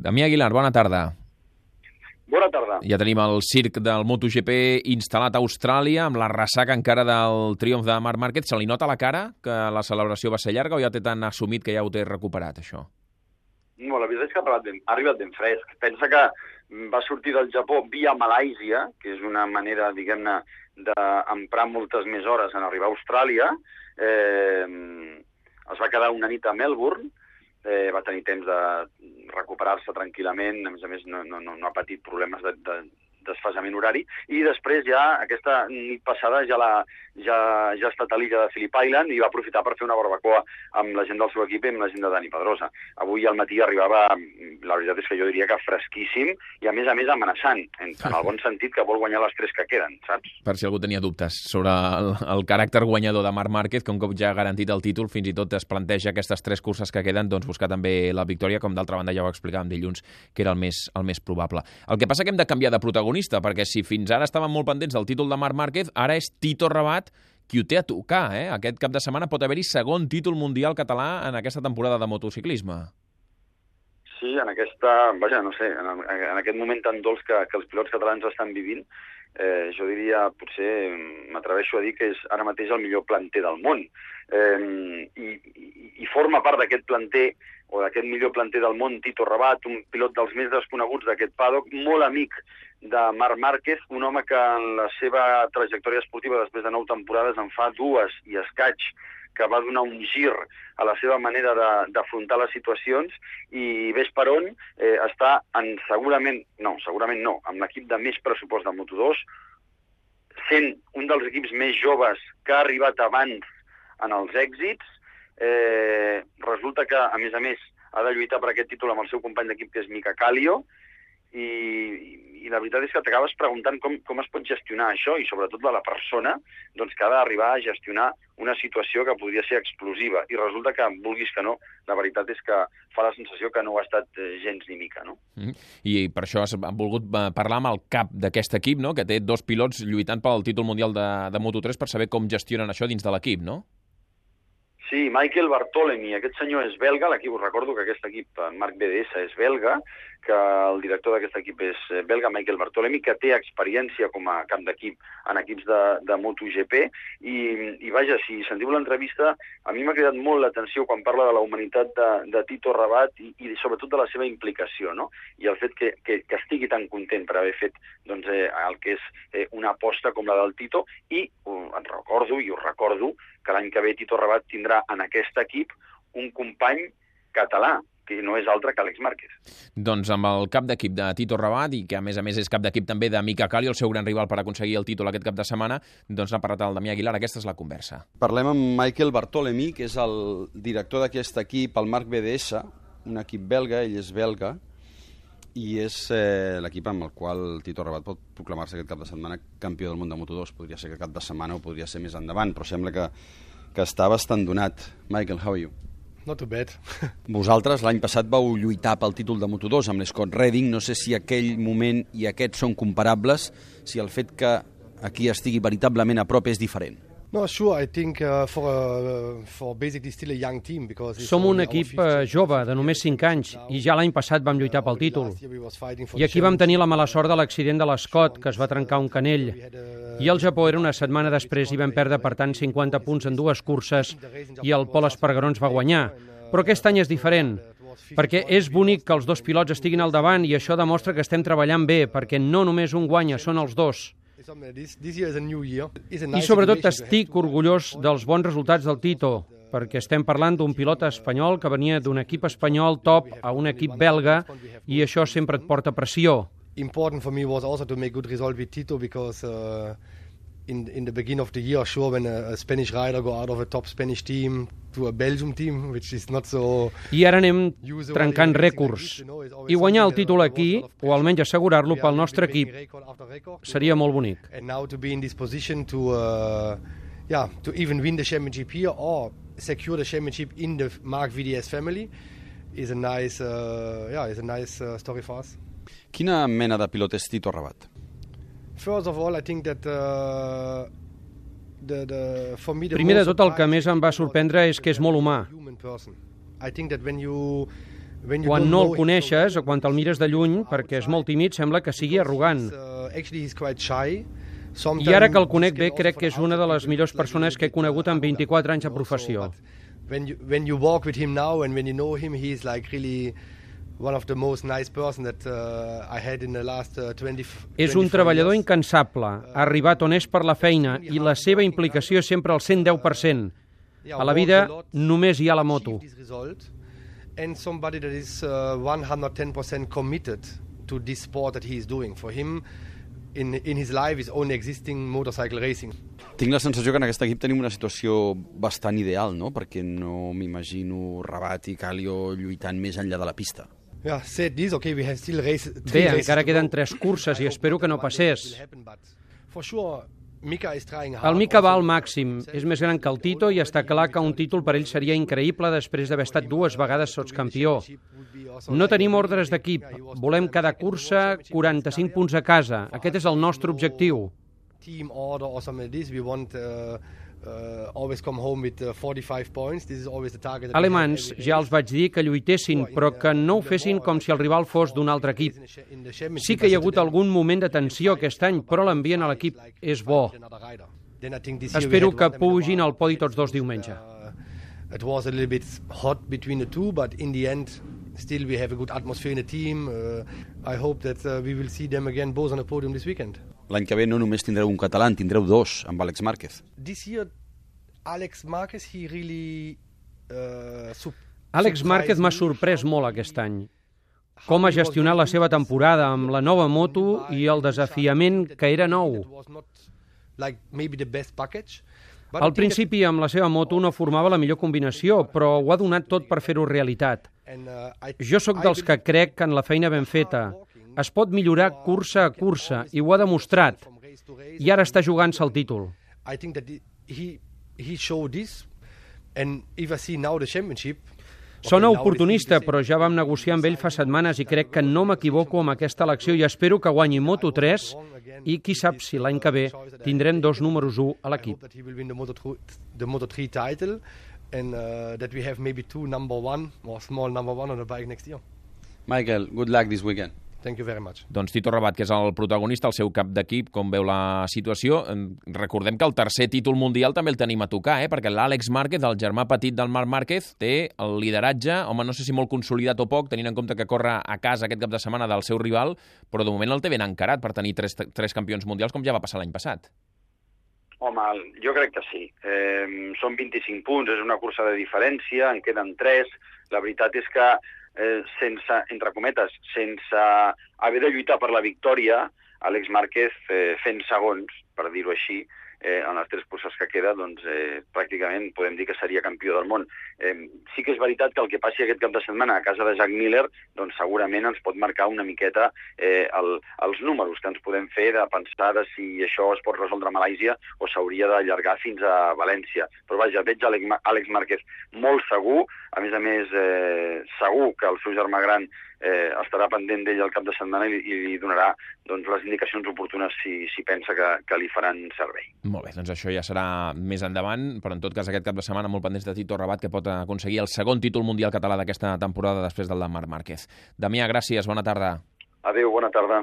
Damià Aguilar, bona tarda. Bona tarda. Ja tenim el circ del MotoGP instal·lat a Austràlia, amb la ressaca encara del triomf de Marc Márquez. Se li nota a la cara que la celebració va ser llarga o ja té tan assumit que ja ho té recuperat, això? No, la veritat és que ha arribat ben, ha arribat ben fresc. Pensa que va sortir del Japó via Malàisia, que és una manera, diguem-ne, d'emprar moltes més hores en arribar a Austràlia. Eh, es va quedar una nit a Melbourne, eh, va tenir temps de recuperar-se tranquil·lament, a més a més no, no, no ha patit problemes de, de desfasament horari, i després ja, aquesta nit passada, ja, la, ja, ja ha estat a l'illa de Phillip Island i va aprofitar per fer una barbacoa amb la gent del seu equip i amb la gent de Dani Pedrosa. Avui al matí arribava, la veritat és que jo diria que fresquíssim i a més a més amenaçant, en, en el bon sentit que vol guanyar les tres que queden, saps? Per si algú tenia dubtes sobre el, el caràcter guanyador de Marc Márquez, que un cop ja ha garantit el títol, fins i tot es planteja aquestes tres curses que queden, doncs buscar també la victòria, com d'altra banda ja ho explicàvem dilluns, que era el més, el més probable. El que passa que hem de canviar de protagonista, perquè si fins ara estaven molt pendents del títol de Marc Márquez, ara és Tito Rabat qui ho té a tocar. Eh? Aquest cap de setmana pot haver-hi segon títol mundial català en aquesta temporada de motociclisme. Sí, en aquesta, vaja, no sé, en, en aquest moment tan dolç que, que els pilots catalans estan vivint, eh, jo diria, potser m'atreveixo a dir que és ara mateix el millor planter del món. Eh, i, i, I forma part d'aquest planter o d'aquest millor planter del món, Tito Rabat, un pilot dels més desconeguts d'aquest paddock, molt amic de Marc Márquez, un home que en la seva trajectòria esportiva després de nou temporades en fa dues i escaig, que va donar un gir a la seva manera d'afrontar les situacions i ves per on eh, està en segurament, no, segurament no, amb l'equip de més pressupost de Moto2, sent un dels equips més joves que ha arribat abans en els èxits, eh, resulta que, a més a més, ha de lluitar per aquest títol amb el seu company d'equip, que és Mica Calio, i, i la veritat és que t'acabes preguntant com, com es pot gestionar això i sobretot de la persona doncs, que ha d'arribar a gestionar una situació que podria ser explosiva i resulta que, vulguis que no, la veritat és que fa la sensació que no ho ha estat eh, gens ni mica. No? Mm. I per això has volgut eh, parlar amb el cap d'aquest equip, no? que té dos pilots lluitant pel títol mundial de, de Moto3 per saber com gestionen això dins de l'equip, no? Sí, Michael Bartolemi, aquest senyor és belga, l'equip, us recordo que aquest equip, Marc BDS, és belga, que el director d'aquest equip és eh, belga, Michael Bartolemi, que té experiència com a camp d'equip en equips de, de MotoGP, i, i vaja, si sentiu l'entrevista, a mi m'ha cridat molt l'atenció quan parla de la humanitat de, de Tito Rabat i, i sobretot de la seva implicació, no? I el fet que, que, que estigui tan content per haver fet doncs, eh, el que és eh, una aposta com la del Tito, i uh, en recordo, i us recordo, que l'any que ve Tito Rabat tindrà en aquest equip un company català, que no és altre que Àlex Márquez. Doncs amb el cap d'equip de Tito Rabat i que a més a més és cap d'equip també de Mica Cali, el seu gran rival per aconseguir el títol aquest cap de setmana, doncs n'ha parlat el Damià Aguilar. Aquesta és la conversa. Parlem amb Michael Bartolemi, que és el director d'aquest equip, el Marc BDS, un equip belga, ell és belga, i és eh, l'equip amb el qual Tito Rabat pot proclamar-se aquest cap de setmana campió del món de Moto2. Podria ser que cap de setmana o podria ser més endavant, però sembla que, que està bastant donat. Michael, how are you? Not too bad. Vosaltres l'any passat vau lluitar pel títol de Moto2 amb l'Scott Redding. No sé si aquell moment i aquest són comparables, si el fet que aquí estigui veritablement a prop és diferent. No, sure, I think uh, for, uh, for basically still a young team because Som un equip uh, jove, de només 5 anys, i ja l'any passat vam lluitar pel títol. I aquí vam tenir la mala sort de l'accident de l'Escot, que es va trencar un canell. I al Japó era una setmana després i vam perdre, per tant, 50 punts en dues curses i el Pol Espargaró ens va guanyar. Però aquest any és diferent, perquè és bonic que els dos pilots estiguin al davant i això demostra que estem treballant bé, perquè no només un guanya, són els dos. I sobretot estic orgullós dels bons resultats del Tito, perquè estem parlant d'un pilot espanyol que venia d'un equip espanyol top a un equip belga i això sempre et porta pressió. Important for me was also to make good result with Tito because uh, in, in the beginning of the year, sure, when a, a Spanish rider go out of a top Spanish team to a Belgium team, which is not so... I ara anem trencant rècords. I guanyar el títol aquí, o almenys assegurar-lo pel nostre equip, seria molt bonic. And now to be in this position to, uh, yeah, to even win the championship here or secure the championship in the Mark VDS family is a nice, uh, yeah, is a nice uh, story for us. Quina mena de pilot és Tito Rabat? First of all, I think that uh, the, the, for me, the Primer de tot, el que més em va sorprendre és que és molt humà. I think that when you Quan no el coneixes o quan te'l mires de lluny, perquè és molt tímid, sembla que sigui arrogant. I ara que el conec bé, crec que és una de les millors persones que he conegut en 24 anys de professió. When you, when you walk with him now and when you know him, he's like really one of the most nice person that uh, I had in the last uh, 20 És un treballador incansable, ha arribat on és per la feina i la seva implicació és sempre al 110%. A la vida només hi ha la moto. And somebody that is uh, 110% committed to this sport that he is doing. For him, in, in his life is only existing motorcycle racing. Tinc la sensació que en aquest equip tenim una situació bastant ideal, no? Perquè no m'imagino Rabat i Calio lluitant més enllà de la pista. Ja, said this, okay, we have still race, Bé, encara queden tres curses i espero que no passés. El Mika va al màxim, és més gran que el Tito i està clar que un títol per ell seria increïble després d'haver estat dues vegades sots campió. No tenim ordres d'equip, volem cada cursa 45 punts a casa, aquest és el nostre objectiu. Team order or something like this, we want uh, uh, uh, 45 points. This is always the target. Alemans, ja els vaig dir que lluitessin, però que no ho fessin com si el rival fos d'un altre equip. Sí que hi ha hagut algun moment de tensió aquest any, però l'ambient a l'equip és bo. Espero que pugin al podi tots dos diumenge. It was a little bit hot between the two, but in the end, still we have a good atmosphere in the team. Uh, I hope that uh, we will see them again both on the podium this weekend. L'any que ve no només tindreu un català, en tindreu dos, amb Àlex Márquez. This year, Alex Márquez, he really... Uh, Àlex Márquez m'ha sorprès molt aquest any. Com ha gestionat la seva temporada amb la nova moto i el desafiament que era nou. Al principi, amb la seva moto no formava la millor combinació, però ho ha donat tot per fer-ho realitat. Jo sóc dels que crec que en la feina ben feta es pot millorar cursa a cursa i ho ha demostrat. I ara està jugant-se el títol. I think that he, he showed this and if I see now the championship Sona oportunista, però ja vam negociar amb ell fa setmanes i crec que no m'equivoco amb aquesta elecció i espero que guanyi Moto3 i qui sap si l'any que ve tindrem dos números 1 a l'equip. Moto3 title and uh, that we have maybe two number one or small number one on the bike next year. Michael, good luck this weekend. Thank you very much. Doncs Tito Rabat, que és el protagonista, el seu cap d'equip, com veu la situació. Recordem que el tercer títol mundial també el tenim a tocar, eh? perquè l'Àlex Márquez, el germà petit del Marc Márquez, té el lideratge, home, no sé si molt consolidat o poc, tenint en compte que corre a casa aquest cap de setmana del seu rival, però de moment el té ben encarat per tenir tres, tres campions mundials, com ja va passar l'any passat. Home, jo crec que sí. Eh, són 25 punts, és una cursa de diferència, en queden 3. La veritat és que eh, sense, entre cometes, sense haver de lluitar per la victòria, Àlex Márquez eh, fent segons, per dir-ho així, eh, en les tres curses que queda, doncs eh, pràcticament podem dir que seria campió del món. Eh, sí que és veritat que el que passi aquest cap de setmana a casa de Jack Miller, doncs segurament ens pot marcar una miqueta eh, el, els números que ens podem fer de pensar de si això es pot resoldre a Malàisia o s'hauria d'allargar fins a València. Però vaja, veig Àlex Márquez molt segur, a més a més eh, segur que el seu germà gran eh, estarà pendent d'ell el cap de setmana i, i li donarà doncs, les indicacions oportunes si, si pensa que, que li faran servei. Molt bé, doncs això ja serà més endavant, però en tot cas aquest cap de setmana molt pendents de Tito Rabat, que pot aconseguir el segon títol mundial català d'aquesta temporada després del de Marc Márquez. Damià, gràcies, bona tarda. Adéu, bona tarda.